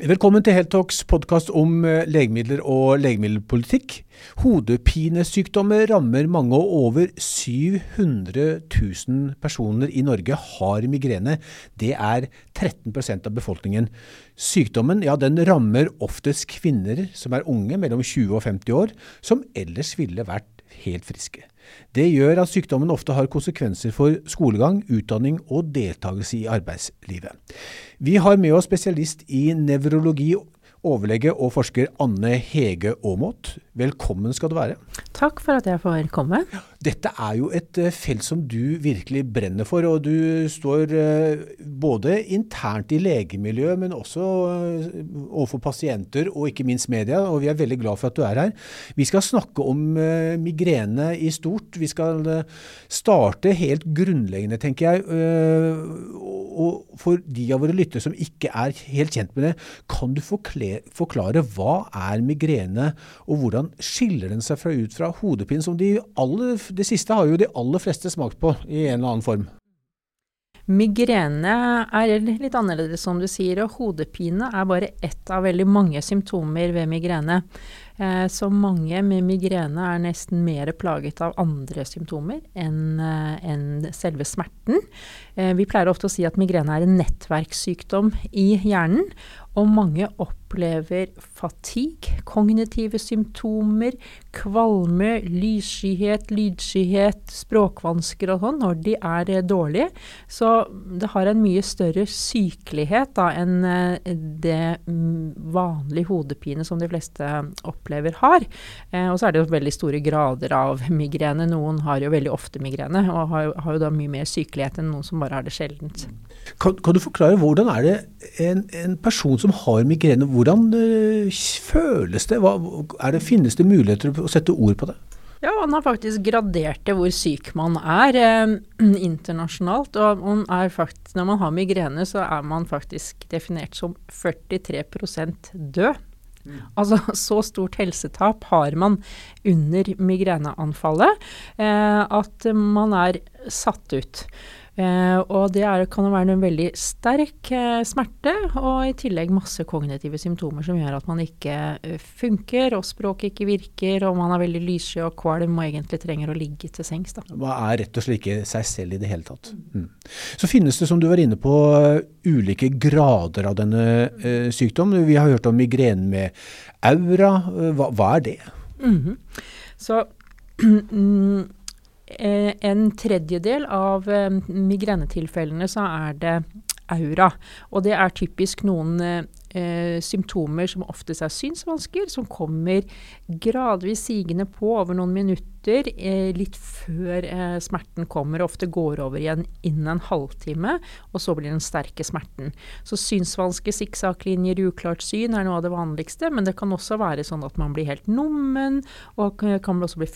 Velkommen til Heltalks podkast om eh, legemidler og legemiddelpolitikk. Hodepinesykdommer rammer mange, og over 700 000 personer i Norge har migrene. Det er 13% av befolkningen. Sykdommen ja, rammer oftest kvinner som er unge, mellom 20 og 50 år, som ellers ville vært helt friske. Det gjør at sykdommen ofte har konsekvenser for skolegang, utdanning og deltakelse i arbeidslivet. Vi har med oss spesialist i nevrologi, overlege og forsker Anne Hege Aamodt. Velkommen skal du være. Takk for at jeg får komme. Dette er jo et eh, felt som du virkelig brenner for, og du står eh, både internt i legemiljøet, men også eh, overfor pasienter og ikke minst media, og vi er veldig glad for at du er her. Vi skal snakke om migrene i stort. Vi skal starte helt grunnleggende, tenker jeg. Og for de av våre lyttere som ikke er helt kjent med det, kan du forklare hva er migrene, og hvordan skiller den seg fra, ut fra hodepine, som de aller det siste har jo de aller fleste smakt på i en eller annen form. Migrene er litt annerledes, som du sier, og hodepine er bare ett av veldig mange symptomer ved migrene. Eh, så mange med migrene er nesten mer plaget av andre symptomer enn eh, en selve smerten. Eh, vi pleier ofte å si at migrene er en nettverkssykdom i hjernen, og mange opplever fatigue, kognitive symptomer, kvalme, lysskyhet, lydskyhet, språkvansker og sånn når de er eh, dårlige. Så det har en mye større sykelighet da, enn eh, det mm, vanlige hodepine som de fleste opplever har. Eh, og så er det jo veldig store grader av migrene. Noen har jo veldig ofte migrene og har, har jo da mye mer sykelighet enn noen som bare har det sjeldent. Kan, kan, du forklare hvordan er det en, en person som har migrene, hvordan uh, føles det? Hva, det? Finnes det muligheter å sette ord på det? Ja, han har faktisk gradert det hvor syk man er eh, internasjonalt. Og man faktisk, når man har migrene, så er man faktisk definert som 43% død. Mm. Altså så stort helsetap har man under migreneanfallet eh, at man er satt ut. Eh, og det er, kan være en veldig sterk eh, smerte, og i tillegg masse kognitive symptomer som gjør at man ikke uh, funker, og språket ikke virker, og man er veldig lyssky og kvalm og egentlig trenger å ligge til sengs. Da. Man er rett og slett ikke seg selv i det hele tatt. Mm. Så finnes det, som du var inne på, ulike grader av denne eh, sykdommen. Vi har hørt om migrene med aura. Hva, hva er det? Mm -hmm. Så Eh, en tredjedel av eh, migrenetilfellene så er det aura. Og det er typisk noen eh, symptomer som oftest er synsvansker, som kommer gradvis sigende på over noen minutter eh, litt før eh, smerten kommer. Ofte går over igjen innen en halvtime, og så blir den sterke smerten. Så synsvansker, sikksakklinjer, uklart syn er noe av det vanligste, men det kan også være sånn at man blir helt nummen, og kan også bli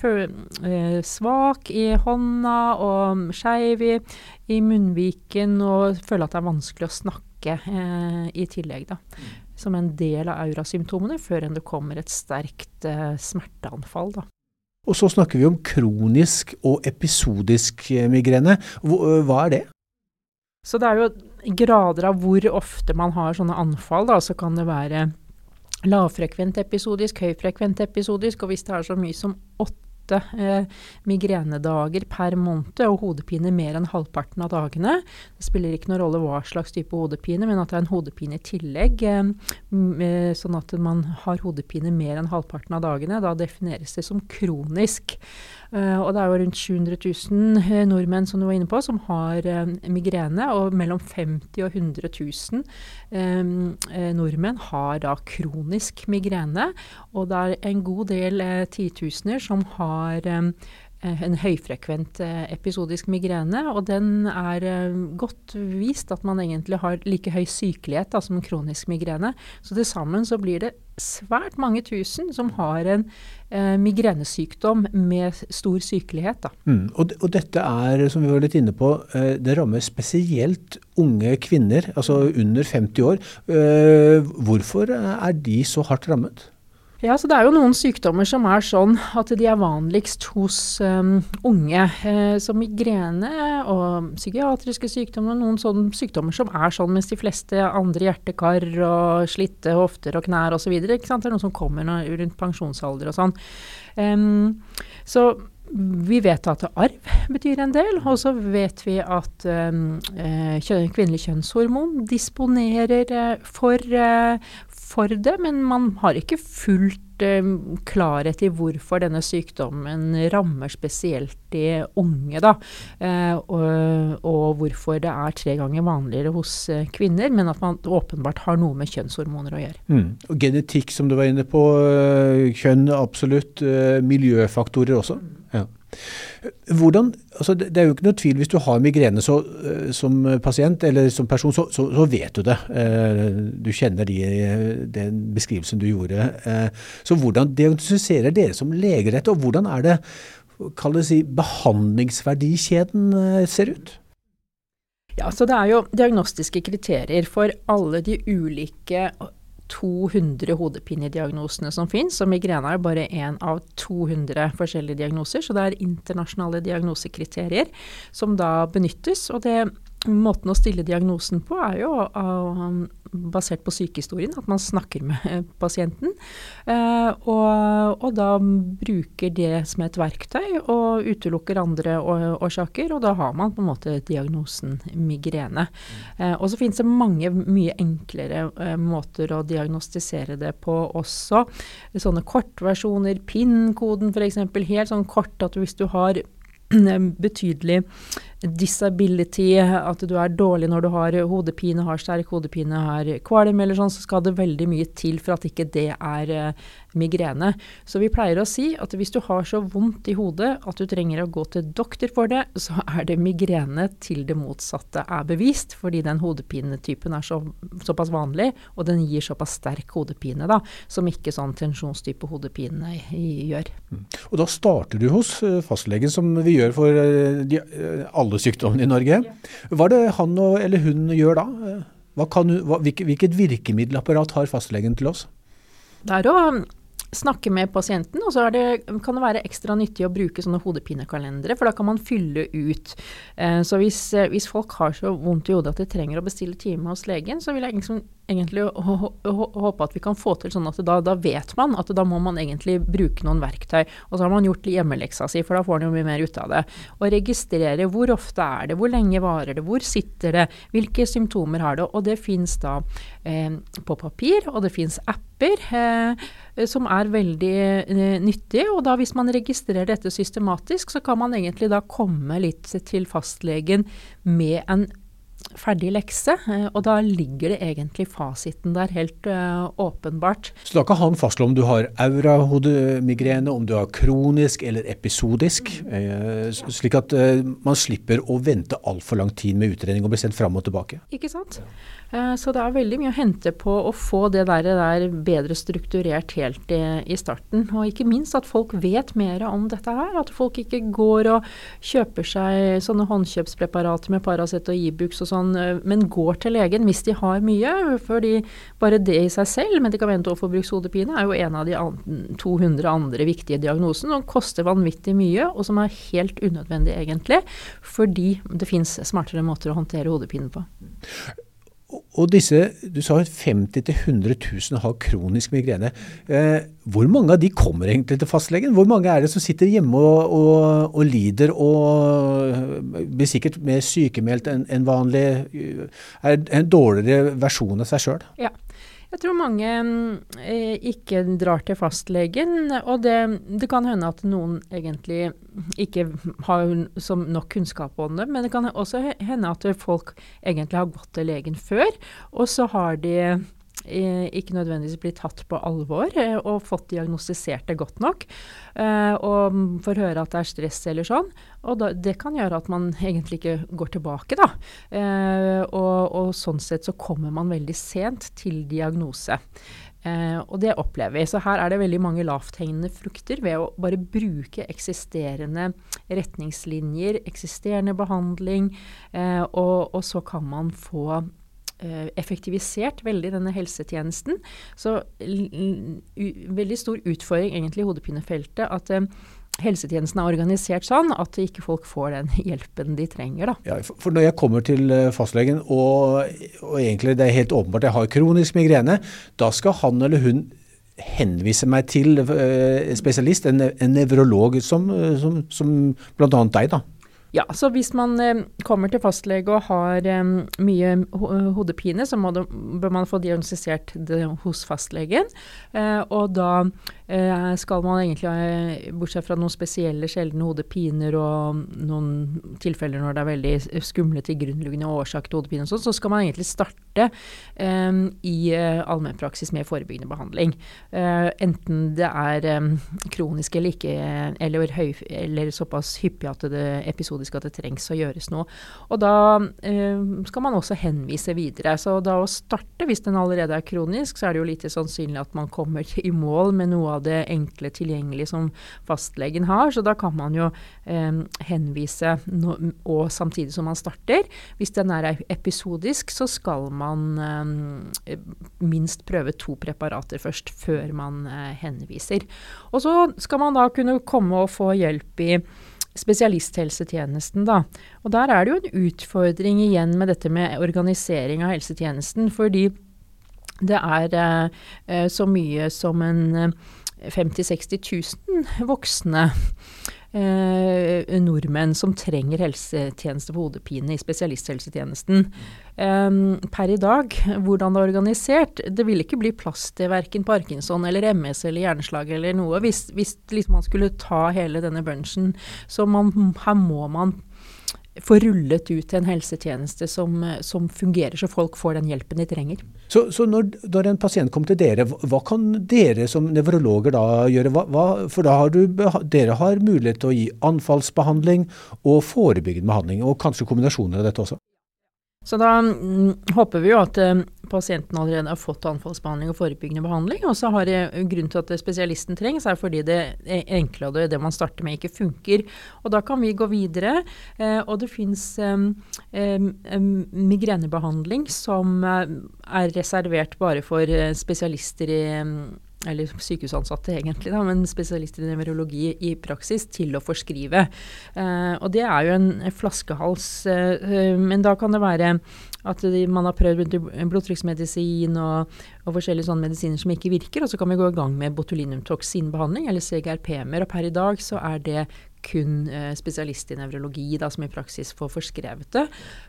eh, svak i hånda og skeiv i munnviken, og føle at det er vanskelig å snakke eh, i tillegg, da. Som en del av aurasymptomene før enn det kommer et sterkt eh, smerteanfall, da. Og så snakker vi om kronisk og episodisk eh, migrene. Hva, hva er det? Så det er jo grader av hvor ofte man har sånne anfall. Da. Så kan det være lavfrekvent episodisk, høyfrekvent episodisk, og hvis det er så mye som åtte åtte eh, migrenedager per måned og hodepine mer enn halvparten av dagene. Det spiller ikke noen rolle hva slags type hodepine, men at det er en hodepine i tillegg, eh, eh, sånn at man har hodepine mer enn halvparten av dagene, da defineres det som kronisk. Uh, og det er jo rundt 700 000 nordmenn som du var inne på, som har uh, migrene. Og mellom 50 og 100 000 um, nordmenn har da kronisk migrene. Og det er en god del titusener som har en høyfrekvent episodisk migrene, og den er godt vist at man egentlig har like høy sykelighet da, som kronisk migrene. Så til sammen så blir det svært mange tusen som har en eh, migrenesykdom med stor sykelighet. Mm, og, og, dette er, som vi var litt inne på, eh, det rammer spesielt unge kvinner, altså under 50 år. Eh, hvorfor er de så hardt rammet? Ja, så Det er jo noen sykdommer som er sånn at de er vanligst hos um, unge. Eh, som migrene og psykiatriske sykdommer. Noen sånne sykdommer som er sånn, mens de fleste andre hjertekar og slitte hofter og knær osv. Det er noe som kommer rundt pensjonsalder og sånn. Um, så vi vet at arv betyr en del, og så vet vi at um, kvinnelig kjønnshormon disponerer uh, for, uh, for det, men man har ikke fullt uh, klarhet i hvorfor denne sykdommen rammer spesielt de unge. Da. Uh, og, hvorfor det er tre ganger vanligere hos uh, kvinner, men at man åpenbart har noe med kjønnshormoner å gjøre. Mm. Og genetikk, som du var inne på. Kjønn, absolutt. Miljøfaktorer også. Ja. Hvordan, altså det er jo ikke noe tvil, hvis du har migrene så, eh, som pasient eller som person, så, så, så, vet du det. Eh, du kjenner de, den beskrivelsen du gjorde. Eh, så hvordan diagnostiserer dere som leger dette, og hvordan er det si, behandlingsverdikjeden ser ut? Ja, så Det er jo diagnostiske kriterier for alle de ulike 200 hodepinediagnosene som finnes, og migrene er bare én av 200 forskjellige diagnoser. Så det er internasjonale diagnosekriterier som da benyttes. og det Måten å stille diagnosen på er jo uh, basert på sykehistorien, at man snakker med uh, pasienten. Uh, og, og, da bruker det som et verktøy og utelukker andre årsaker. Og da har man på en måte diagnosen migrene. Uh, og så finnes det mange mye enklere måter å diagnostisere det på også. Sånne kortversjoner, PIN-koden f.eks. Helt sånn kort at hvis du har betydelig disability, at du er dårlig når du har hodepine, har sterk hodepine, har kvalm eller sånn, så skal det veldig mye til for at ikke det er uh, migrene. Så vi pleier å si at hvis du har så vondt i hodet at du trenger å gå til doktor for det, så er det migrene til det motsatte er bevist, fordi den hodepinetypen er så, såpass vanlig, og den gir såpass sterk hodepine, da, som ikke sånn tensjonstype hodepine gjør. Mm. Og da starter du hos eh, fastlegen, som vi gjør for uh, de, alle alle sykdommene i Norge. Hva er det han eller hun gjør da? Kan, hva, hvilket virkemiddelapparat har fastlegen til oss? Det er å snakke med pasienten, og så det, kan det være ekstra nyttig å bruke sånne hodepinekalendere, for da kan man fylle ut. Eh, så hvis, eh, hvis, folk har så vondt i hodet at de trenger å bestille time hos legen, så vil jeg liksom egentlig håpe at vi kan få til sånn at da, da, vet man at da må man egentlig bruke noen verktøy. Og så har man gjort hjemmeleksa si, for da får man jo mye mer ut av det. Og registrere hvor ofte er det, hvor lenge varer det, hvor sitter det, hvilke symptomer har det. Og det fins da på papir, og det fins apper. Eh, Eh, som er veldig eh, nyttig. Og da hvis man registrerer dette systematisk, så kan man egentlig da komme litt til fastlegen med en ferdig lekse, eh, og da ligger det egentlig fasiten der helt uh, åpenbart. Så da kan han fastslå om du har aurahodemigrene, om du har kronisk eller episodisk, uh, slik at man slipper å vente altfor lang tid med utredning og bli sendt fram og tilbake? Ikke sant. Eh, så det er veldig mye å hente på å få det der, der bedre strukturert helt i, i, starten. Og ikke minst at folk vet mer om dette her. At folk ikke går og kjøper seg sånne håndkjøpspreparater med Paracet og Ibux og sånn, eh, men går til legen hvis de har mye. Fordi bare det i seg selv, medikament- og forbrukshodepine, er jo en av de 200 andre viktige diagnosene som koster vanvittig mye, og som er helt unødvendig egentlig, fordi det fins smartere måter å håndtere hodepine på. Og disse, Du sa 50 000-100 000 har kronisk migrene. Eh, hvor mange av de kommer egentlig til fastlegen? Hvor mange er det som sitter hjemme og, og, og lider og blir sikkert mer sykemeldt enn en vanlig? Er en dårligere versjon av seg sjøl? Ja. Jeg tror mange eh, ikke drar til fastlegen, og det, det, kan hende at noen egentlig ikke har nok kunnskap om det. Men det kan også hende at folk egentlig har gått til legen før, og så har de ikke nødvendigvis blir tatt på alvor eh, og fått diagnostisert det godt nok. Eh, og får høre at det er stress eller sånn. Og da, det kan gjøre at man egentlig ikke går tilbake, da. Og, og, sånn sett så kommer man veldig sent til diagnose. Eh, og det opplever vi. Så her er det veldig mange lavthengende frukter ved å bare bruke eksisterende retningslinjer, eksisterende behandling, eh, og, og, så kan man få effektivisert veldig denne helsetjenesten. Så veldig stor utfordring egentlig i hodepinefeltet at helsetjenesten er organisert sånn at ikke folk får den hjelpen de trenger. Ja, for når jeg kommer til eh, fastlegen og, og egentlig det er helt åpenbart jeg har kronisk migrene, da skal han eller hun henvise meg til uh, spesialist, en, en nevrolog som, eh, som, som bl.a. deg. da. Ja, så hvis man eh, kommer til fastlege og har eh, mye ho hodepine, så det, bør man få diagnostisert det hos fastlegen. Eh, og da skal man egentlig, eh, bortsett fra noen spesielle sjeldne hodepiner og noen tilfeller når det er veldig skumle til grunnleggende årsak til hodepine, og sånn, så skal man egentlig starte um, i allmennpraksis med forebyggende behandling. enten det er kronisk eller ikke, eller, høy, eller såpass hyppig at det episodisk at det trengs å gjøres noe. Og da um, skal man også henvise videre. Så da å starte, hvis den allerede er kronisk, så er det jo lite sannsynlig at man kommer i mål med noe det enkle tilgjengelige som fastlegen har. Så da kan man jo eh, henvise, no, og samtidig som man starter. Hvis den er episodisk, så skal man eh, minst prøve to preparater først, før man eh, henviser. Og så skal man da kunne komme og få hjelp i spesialisthelsetjenesten, da. Og der er det jo en utfordring igjen med dette med organisering av helsetjenesten. Fordi det er eh, så mye som en 50 000-60 000 voksne eh, nordmenn som trenger helsetjeneste for hodepine i spesialisthelsetjenesten. Eh, per i dag, hvordan det er organisert, det vil ikke bli plass til verken parkinson eller MS eller hjerneslag eller noe hvis, hvis liksom man skulle ta hele denne bunchen. Så man, her må man få rullet ut en helsetjeneste som, som, fungerer, så folk får den hjelpen de trenger. Så, så når, når, en pasient kommer til dere, hva kan dere som nevrologer da gjøre? Hva, hva, for da har du, dere har mulighet til å gi anfallsbehandling og forebyggende behandling, og kanskje kombinasjoner av dette også? Så da mm, håper vi jo at eh, pasienten allerede har fått anfallsbehandling og forebyggende behandling. Og så har det grunnen til at spesialisten trengs, er fordi det enkle og det, man starter med, ikke funker. Og da kan vi gå videre. Eh, og det fins eh, eh, migrenebehandling som eh, er reservert bare for spesialister i eller sykehusansatte egentlig, da, men spesialister i nevrologi i praksis, til å forskrive. Eh, og det er jo en flaskehals. Eh, men da kan det være at man har prøvd blodtrykksmedisin og, og, forskjellige sånne medisiner som ikke virker, og så kan vi gå i gang med botulinumtoksinbehandling, eller CGRP-mer. Og per i dag så er det kun eh, spesialist i nevrologi da, som i praksis får forskrevet det.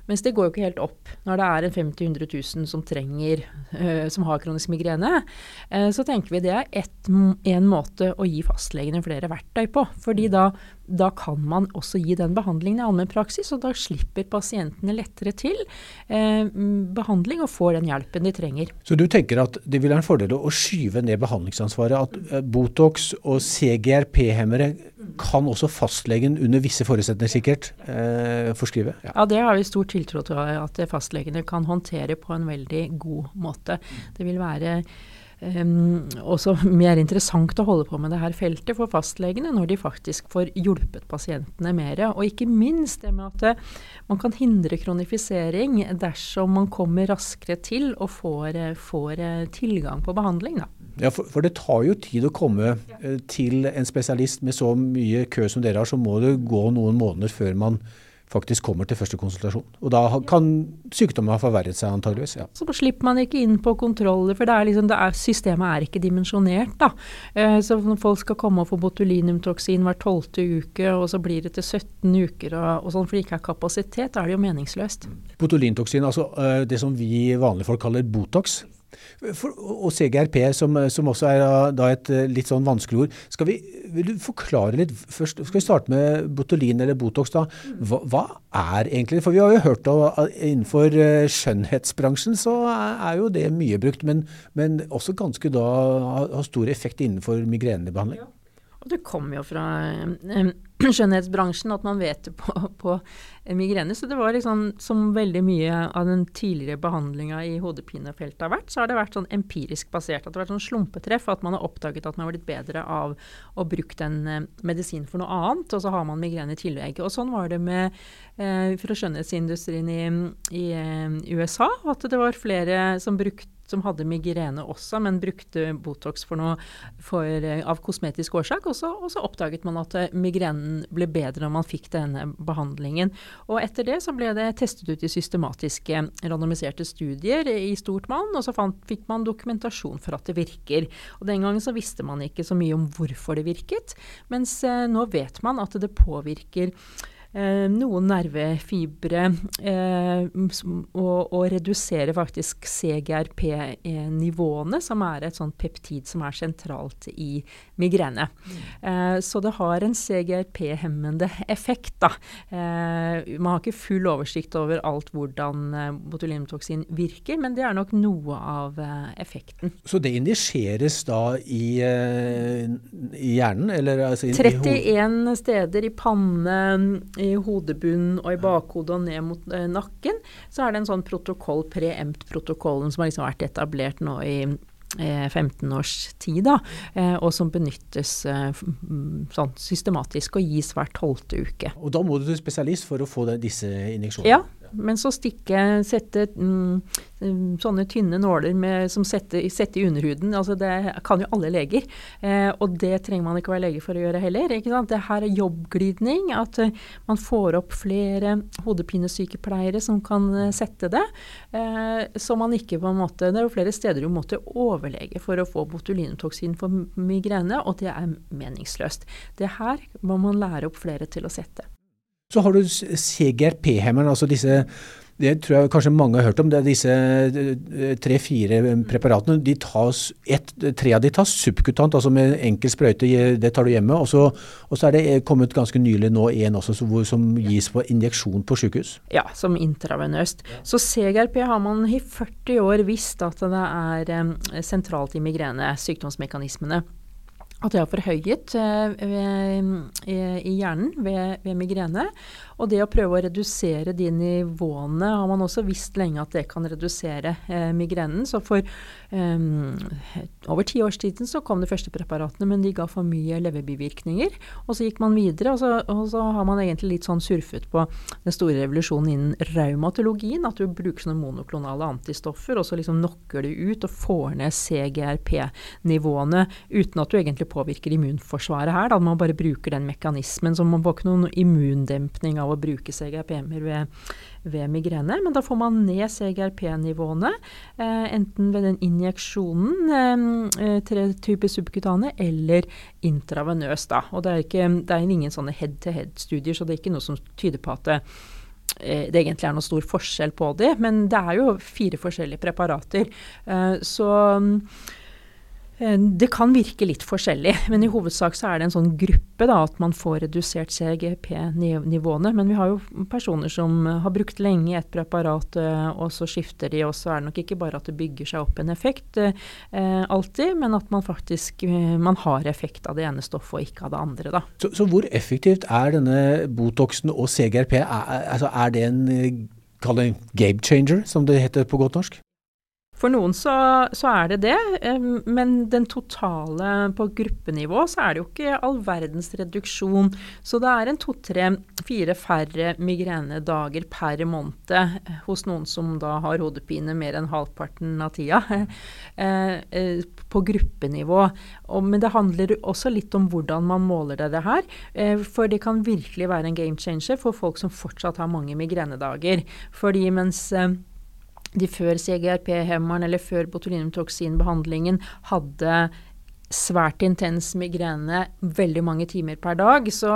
Mens det går jo ikke helt opp. Når det er en 50 000-100 000 som trenger, uh, som har kronisk migrene, uh, så tenker vi det er én en måte å gi fastlegene flere verktøy på. fordi da da kan man også gi den behandlingen i allmennpraksis, og da slipper pasientene lettere til eh, behandling og får den hjelpen de trenger. Så du tenker at det vil være en fordel å skyve ned behandlingsansvaret? At eh, Botox og CGRP-hemmere kan også fastlegen under visse forutsetninger sikkert eh, forskrive? Ja. ja. det har vi stor tiltro til at fastlegene kan håndtere på en veldig god måte. Det vil være um, også mer interessant å holde på med det her feltet for fastlegene, når de faktisk får hjulpet pasientene mer. Og ikke minst det med at eh, man kan hindre kronifisering dersom man kommer raskere til og får, eh, får eh, tilgang på behandling. Da. Ja, for, for, det tar jo tid å komme til en spesialist med så mye kø som dere har, så må det gå noen måneder før man faktisk kommer til første konsultasjon. Og da kan sykdommen ha forverret seg, antageligvis. Ja. Så slipper man ikke inn på kontroller, for det er liksom, det er, systemet er ikke dimensjonert. da. Eh, så når folk skal komme og få botulinumtoksin hver tolvte uke, og så blir det til 17 uker og, og sånn, for det ikke er kapasitet, da er det jo meningsløst. Botulinumtoksin, altså eh, det som vi vanlige folk kaller Botox, for, og CGRP, som, som, også er da et eh, litt sånn vanskelig ord. Skal vi, vil du forklare litt først, Skal vi starte med Botulin eller Botox. da. Hva, hva er egentlig For vi har jo hørt at innenfor eh, skjønnhetsbransjen så er jo det mye brukt, men, men også ganske da har stor effekt innenfor migrenebehandling. Ja. Og det kommer jo fra eh, skjønnhetsbransjen at man vet det på, på migrene. Så det var liksom som veldig mye av den tidligere behandlinga i hodepinefeltet har vært, så har det vært sånn empirisk basert. At det har vært sånn slumpetreff. At man har oppdaget at man har blitt bedre av å bruke den eh, medisin for noe annet, og så har man migrene i tillegg. Og sånn var det med eh, fra skjønnhetsindustrien i, i eh, USA. At det var flere som brukte som hadde migrene også, men brukte Botox for noe for, eh, av kosmetisk årsak. Og så, og så, oppdaget man at eh, migrenen ble bedre når man fikk denne behandlingen. Og etter det så ble det testet ut i systematiske randomiserte studier i stort mann, og så fant, fikk man dokumentasjon for at det virker. Og Den gangen så visste man ikke så mye om hvorfor det virket, mens eh, nå vet man at det påvirker noen nervefibre eh, og, og, redusere faktisk CGRP-nivåene, som er et sånt peptid som er sentralt i migrene. Mm. Eh, så det har en CGRP-hemmende effekt. Da. Eh, man har ikke full oversikt over alt hvordan eh, botulinumtoksin virker, men det er nok noe av eh, effekten. Så det injiseres da i, i hjernen? Eller, altså, 31 steder i panne i hodebunnen og i bakhodet og ned mot eh, nakken, så er det en sånn protokoll, preempt-protokollen, som har liksom vært etablert nå i 15 eh, års tid, da, eh, og som benyttes eh, sånn systematisk og gis hver tolvte uke. Og da må du til spesialist for å få disse injeksjonene? Ja, men så stikke, sette mm, sånne tynne nåler med, som setter, setter, i underhuden. altså Det kan jo alle leger. Eh, og det trenger man ikke være lege for å gjøre heller. ikke sant? Det her er jobbglidning. At uh, man får opp flere hodepinesykepleiere som kan uh, sette det. Eh, så man ikke på en måte Det er jo flere steder du måtte overlege for å få botulinumtoksin for migrene, og det er meningsløst. Det her må man lære opp flere til å sette. Så har du CGRP-hemmeren, altså disse det tror jeg kanskje mange har hørt om. det er Disse eh, tre-fire preparatene, de tas, et, tre av de tas subkutant, altså med enkel sprøyte. Det tar du hjemme. Og så, og så er det kommet ganske nylig nå en også som gis på injeksjon på sykehus. Ja, som intravenøst. Så CGRP har man i 40 år visst at det er um, sentralt i migrene, sykdomsmekanismene at det er forhøyet eh, i hjernen ved, ved, migrene. Og det å prøve å redusere de nivåene har man også visst lenge at det kan redusere eh, migrenen. Så for um, over ti års tiden så kom de første preparatene, men de ga for mye leverbivirkninger. Og så gikk man videre, og så, og så, har man egentlig litt sånn surfet på den store revolusjonen innen reumatologien. At du bruker sånne monoklonale antistoffer, og så liksom knocker du ut og får ned CGRP-nivåene uten at du egentlig påvirker immunforsvaret her. Da man bare bruker den mekanismen. Så man får ikke noen immundempning av å bruke CGRP-er ved, ved, migrene. Men da får man ned CGRP-nivåene, eh, enten ved den injeksjonen, eh, eh tre typer subkutane, eller intravenøst. Da. Og det er, ikke, det er ingen sånne head-to-head-studier, så det er ikke noe som tyder på at det, eh, det egentlig er noen stor forskjell på de, men det er jo fire forskjellige preparater. Eh, så det kan virke litt forskjellig, men i hovedsak så er det en sånn gruppe da, at man får redusert CGP-nivåene. Men vi har jo personer som har brukt lenge et preparat, eh, og så skifter de. Og så er det nok ikke bare at det bygger seg opp en effekt eh, alltid, men at man faktisk man har effekt av det ene stoffet og ikke av det andre. Da. Så, så hvor effektivt er denne Botoxen og CGRP? Er, altså, er det en game changer, som det heter på godt norsk? For noen så, så, er det det, men den totale på gruppenivå så er det jo ikke all verdens reduksjon. Så det er en to-tre-fire færre migrenedager per måned eh, hos noen som da har hodepine mer enn halvparten av tida. Eh, eh, på gruppenivå. men det handler også litt om hvordan man måler det her. For det kan virkelig være en game changer for folk som fortsatt har mange migrenedager. Fordi mens de før CGRP-hemmeren eller før botulinumtoksinbehandlingen hadde svært intens migrene veldig mange timer per dag, så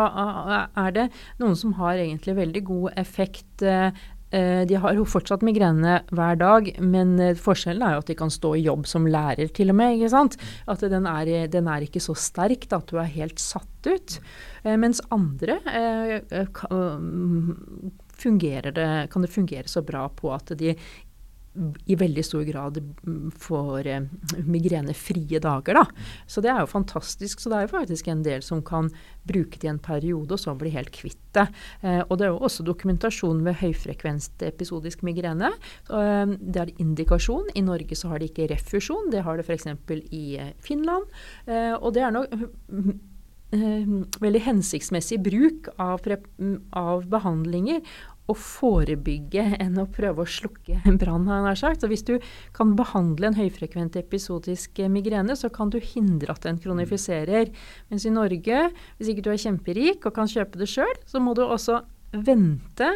er det noen som har egentlig veldig god effekt. Eh, eh, de har jo fortsatt migrene hver dag, men eh, forskjellen er jo at de kan stå i jobb som lærer, til og med. ikke sant? At den er, den er ikke så sterk at du er helt satt ut. Mens andre fungerer det, kan det fungere så bra på at de i veldig stor grad får eh, migrenefrie dager. Da. Så det er jo fantastisk. Så det er jo faktisk en del som kan bruke det i en periode, og så bli helt kvitt det. Eh, og det er jo også dokumentasjon ved høyfrekvent episodisk migrene. Eh, det er indikasjon. I Norge så har de ikke refusjon. Det har det f.eks. i Finland. Og det er nok eh, veldig hensiktsmessig bruk av, av behandlinger å forebygge enn å prøve å slukke en brann, har jeg nær sagt. Så hvis du kan behandle en høyfrekvent episodisk migrene, så kan du hindre at den kronifiserer. Mens i Norge, hvis ikke du er kjemperik og kan kjøpe det sjøl, så må du også vente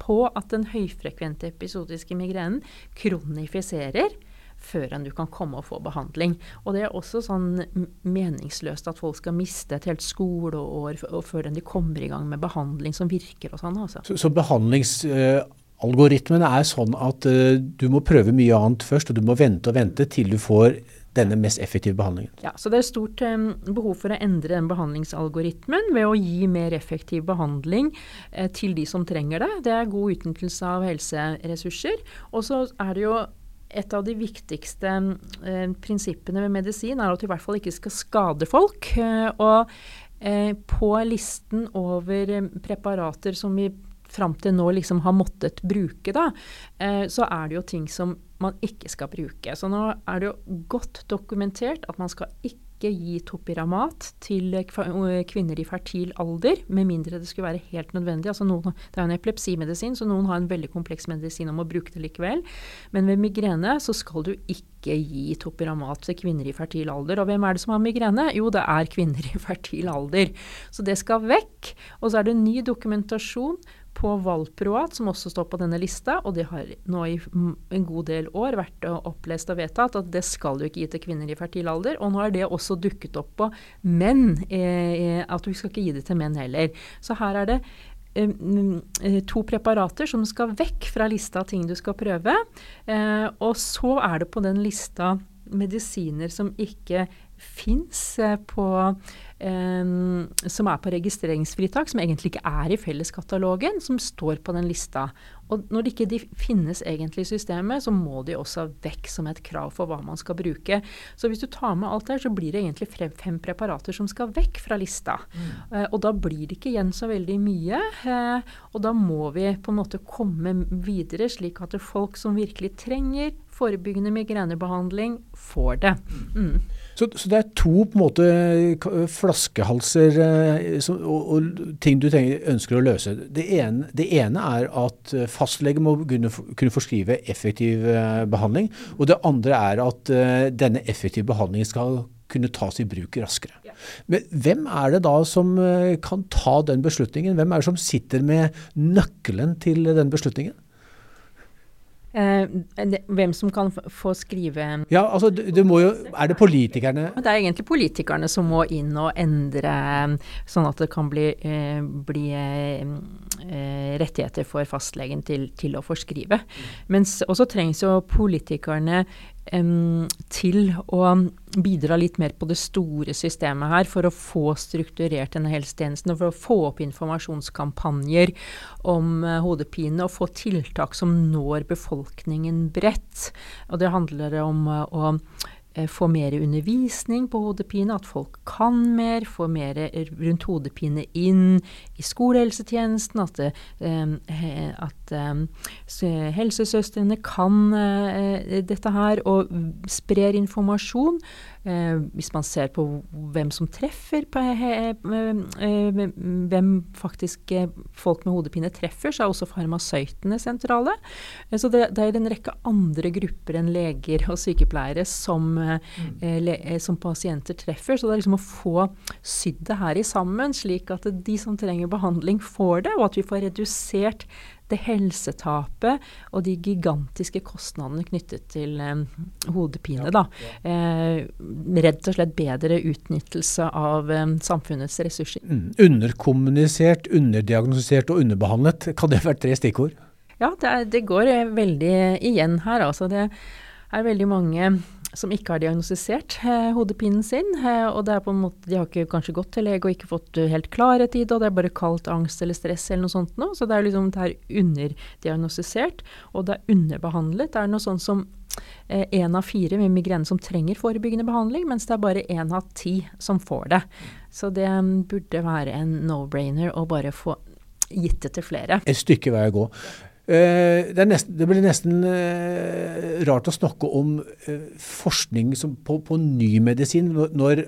på at den høyfrekvente episodiske migrenen kronifiserer før enn du kan komme og få behandling. Og det er også sånn meningsløst at folk skal miste et helt skoleår før enn de kommer i gang med behandling som virker og sånn. Altså. Så, så behandlingsalgoritmen er sånn at uh, du må prøve mye annet først, og du må vente og vente til du får denne mest effektive behandlingen. Ja, så Det er stort um, behov for å endre den behandlingsalgoritmen ved å gi mer effektiv behandling eh, til de som trenger det. Det er god utnyttelse av helseressurser. Og så er det jo et av de viktigste eh, prinsippene ved medisin er at du i hvert fall ikke skal skade folk. Eh, og eh, på listen over eh, preparater som vi fram til nå liksom har måttet bruke, da, eh, så er det jo ting som man ikke skal bruke. Så nå er det jo godt dokumentert at man skal ikke ikke gi topiramat til kvinner i fertil alder, med mindre det skulle være helt nødvendig. Altså noen, det er en epilepsimedisin, så noen har en veldig kompleks medisin om å bruke det likevel. Men ved migrene så skal du ikke gi topiramat til kvinner i fertil alder. Og hvem er det som har migrene? Jo, det er kvinner i fertil alder. Så det skal vekk. Og så er det ny dokumentasjon på valproat, som også står på denne lista, og det har nå i en god del år vært opplest og vedtatt at det skal du ikke gi til kvinner i fertil alder. Og nå er det også dukket opp på menn, eh, at du skal ikke gi det til menn heller. Så her er det eh, to preparater som skal vekk fra lista av ting du skal prøve. Eh, og så er det på den lista medisiner som ikke fins eh, på som er på registreringsfritak, som egentlig ikke er i felleskatalogen, som står på den lista. Og når det ikke de finnes egentlig i systemet, så må de også vekk som et krav for hva man skal bruke. Så hvis du tar med alt der, så blir det egentlig fem preparater som skal vekk fra lista. Mm. Uh, og da blir det ikke igjen så veldig mye. Uh, og da må vi på en måte komme videre, slik at folk som virkelig trenger forebyggende migrenebehandling, får det. Mm. Så, så, det er to på en måte flaskehalser eh, så, og, og, ting du tenker, ønsker å løse. Det ene, det ene, er at eh, fastlege må kunne, kunne forskrive effektiv eh, behandling. Og det andre er at denne effektive behandlingen skal kunne tas i bruk raskere. Men hvem er det da som kan ta den beslutningen? Hvem er det som sitter med nøkkelen til den beslutningen? Eh, hvem som kan få skrive Ja, altså det må jo Er det politikerne? Det er egentlig politikerne som må inn og endre, sånn at det kan bli, eh, bli eh, rettigheter for fastlegen til, til å forskrive. Men også trengs jo politikerne um, til å bidra litt mer på det store systemet her, for å få strukturert denne helsetjenesten, og for å få opp informasjonskampanjer om uh, hodepine, og få tiltak som når befolkningen bredt. Og det handler om uh, å Eh, få mer undervisning på hodepine, at folk kan mer, få mer rundt hodepine inn i skolehelsetjenesten, at, det, eh, at eh, helsesøstrene kan dette her og sprer informasjon. Eh, hvis man ser på hvem som treffer, eh, eh, hvem faktisk folk med hodepine treffer, så er også farmasøytene sentrale. Så det, er en rekke andre grupper enn leger og sykepleiere som, som pasienter treffer. Så det er liksom å få sydd det her i sammen, slik at de som trenger behandling, får det, og at vi får redusert det helsetapet og de gigantiske kostnadene knyttet til eh, hodepine. Da. Eh, rett og slett bedre utnyttelse av eh, samfunnets ressurser. Mm. Underkommunisert, underdiagnostisert og underbehandlet, kan det være tre stikkord? Ja, det, er, det går veldig igjen her. Altså det er veldig mange som ikke har diagnostisert eh, hodepinen sin. Eh, og det er på en måte, De har ikke kanskje gått til lege og ikke fått uh, helt klarhet i det, og det er bare kalt angst eller stress eller noe sånt noe. Så det er liksom det er underdiagnostisert, og det er underbehandlet. Det er noe sånn som én av fire med migrene som trenger forebyggende behandling, mens det er bare én av ti som får det. Så det um, burde være en no-brainer å bare få gitt det til flere. Et stykke vei å gå. Uh, det, nesten, det, blir nesten uh, rart å snakke om uh, forskning på, på, ny medisin når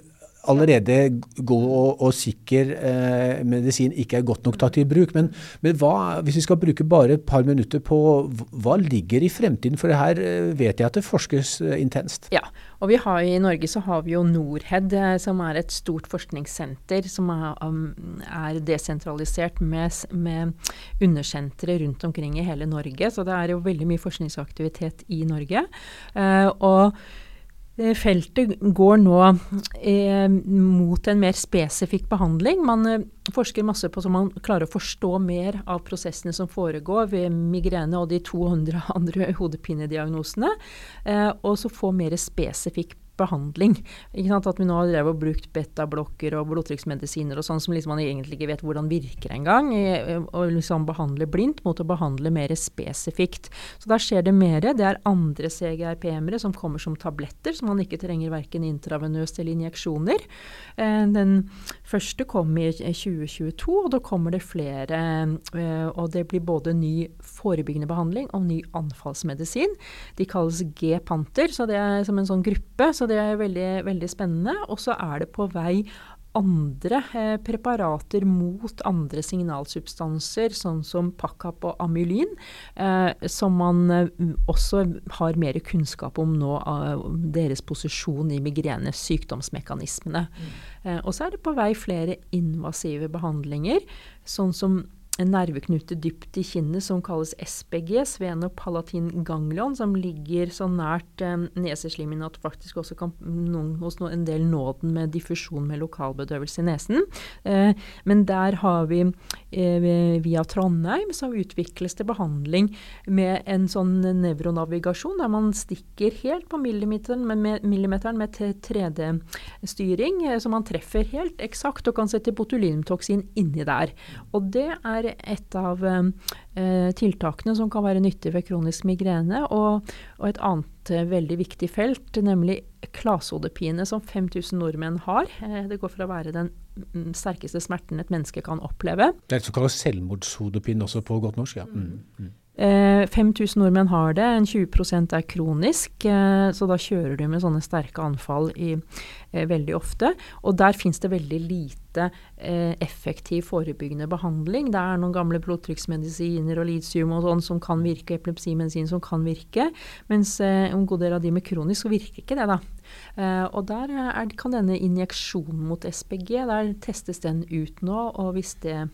allerede god og, og sikker eh, medisin ikke er godt nok tatt i bruk. Men, men hva, hvis vi skal bruke bare et par minutter på hva ligger i fremtiden? For det her eh, vet jeg at det forskes eh, intenst. Ja, og vi har i Norge så har vi jo Norhed, eh, som er et stort forskningssenter som er, um, er desentralisert med, med undersentre rundt omkring i hele Norge. Så det er jo veldig mye forskningsaktivitet i Norge. Eh, og feltet går nå eh, mot en mer spesifikk behandling. Man eh, forsker masse på så man klarer å forstå mer av prosessene som foregår ved migrene og de 200 andre hodepinediagnosene, eh, og så få mer spesifikk behandling. At vi nå har brukt betablokker og blodtrykksmedisiner og sånn som liksom man egentlig ikke vet hvordan virker engang, og liksom behandle blindt mot å behandle mer spesifikt. Så der skjer det mer. Det er andre CGRP-ere som kommer som tabletter, som man ikke trenger verken intravenøst eller injeksjoner. Eh, den første kom i 2022, og da kommer det flere. Eh, og det blir både ny forebyggende behandling og ny anfallsmedisin. De kalles G-panter, så det er som en sånn gruppe. Så det er veldig, veldig spennende. Og så er det på vei andre eh, preparater mot andre signalsubstanser, sånn som pakkap og amylin, eh, som man eh, også har mer kunnskap om nå, av deres posisjon i migrene, sykdomsmekanismene. Mm. Eh, og så er det på vei flere invasive behandlinger, sånn som en nerveknute dypt i kinnet som kalles SPG, svenopalatin ganglion, som ligger så nært eh, neseslimhinna at faktisk også kan noen, hos noen, en del nå den med diffusjon med lokalbedøvelse i nesen. Eh, men der har vi eh, via Trondheim så utvikles det behandling med en sånn nevronavigasjon der man stikker helt på millimeteren med, med, millimeteren med 3D-styring, eh, så man treffer helt eksakt og kan sette botulinumtoksin inni der. Og det er er et av eh, tiltakene som kan være nyttig ved kronisk migrene. Og, og et annet eh, veldig viktig felt, nemlig klasehodepine, som 5000 nordmenn har. Eh, det går for å være den mm, sterkeste smerten et menneske kan oppleve. Det er et som kalles selvmordshodepine også på godt norsk? ja. Mm. Mm. 5000 eh, nordmenn har det, en 20% er kronisk. Eh, så da kjører du med sånne sterke anfall i, eh, veldig ofte. Og der fins det veldig lite effektiv forebyggende behandling. Det er noen gamle blodtrykksmedisiner og litium og sånn som kan virke, epilepsimedisin som kan virke. Mens en god del av de med kronisk så virker ikke det, da. og der er, kan denne injeksjonen mot SPG, der testes den ut nå. Og hvis det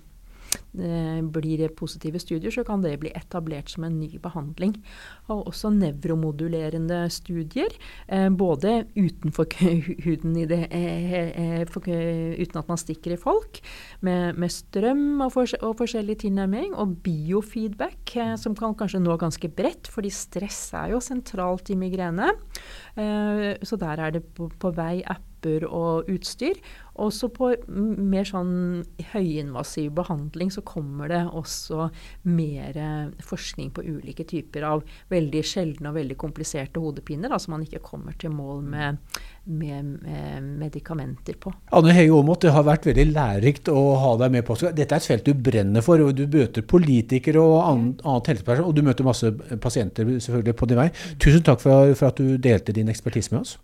blir det positive studier, så kan det bli etablert som en ny behandling. Og også nevromodulerende studier, eh, både utenfor huden det, eh, uten at man stikker i folk, med, med strøm og, for, og, forskjellig tilnærming, og biofeedback, som kan kanskje nå ganske bredt, fordi stress er jo sentralt i migrene. Så der er det på, på vei apper og utstyr. Også på mer sånn høyinvasiv behandling så kommer det også mer forskning på ulike typer av veldig sjeldne og veldig kompliserte hodepiner, som man ikke kommer til mål med, med, med medikamenter på. Anne Hege Aamodt, det har vært veldig lærerikt å ha deg med på. Dette er et felt du brenner for. og Du møter politikere og annet, annet helsepersonell, og du møter masse pasienter selvfølgelig på din vei. Tusen takk for, for at du delte din ekspertise med oss.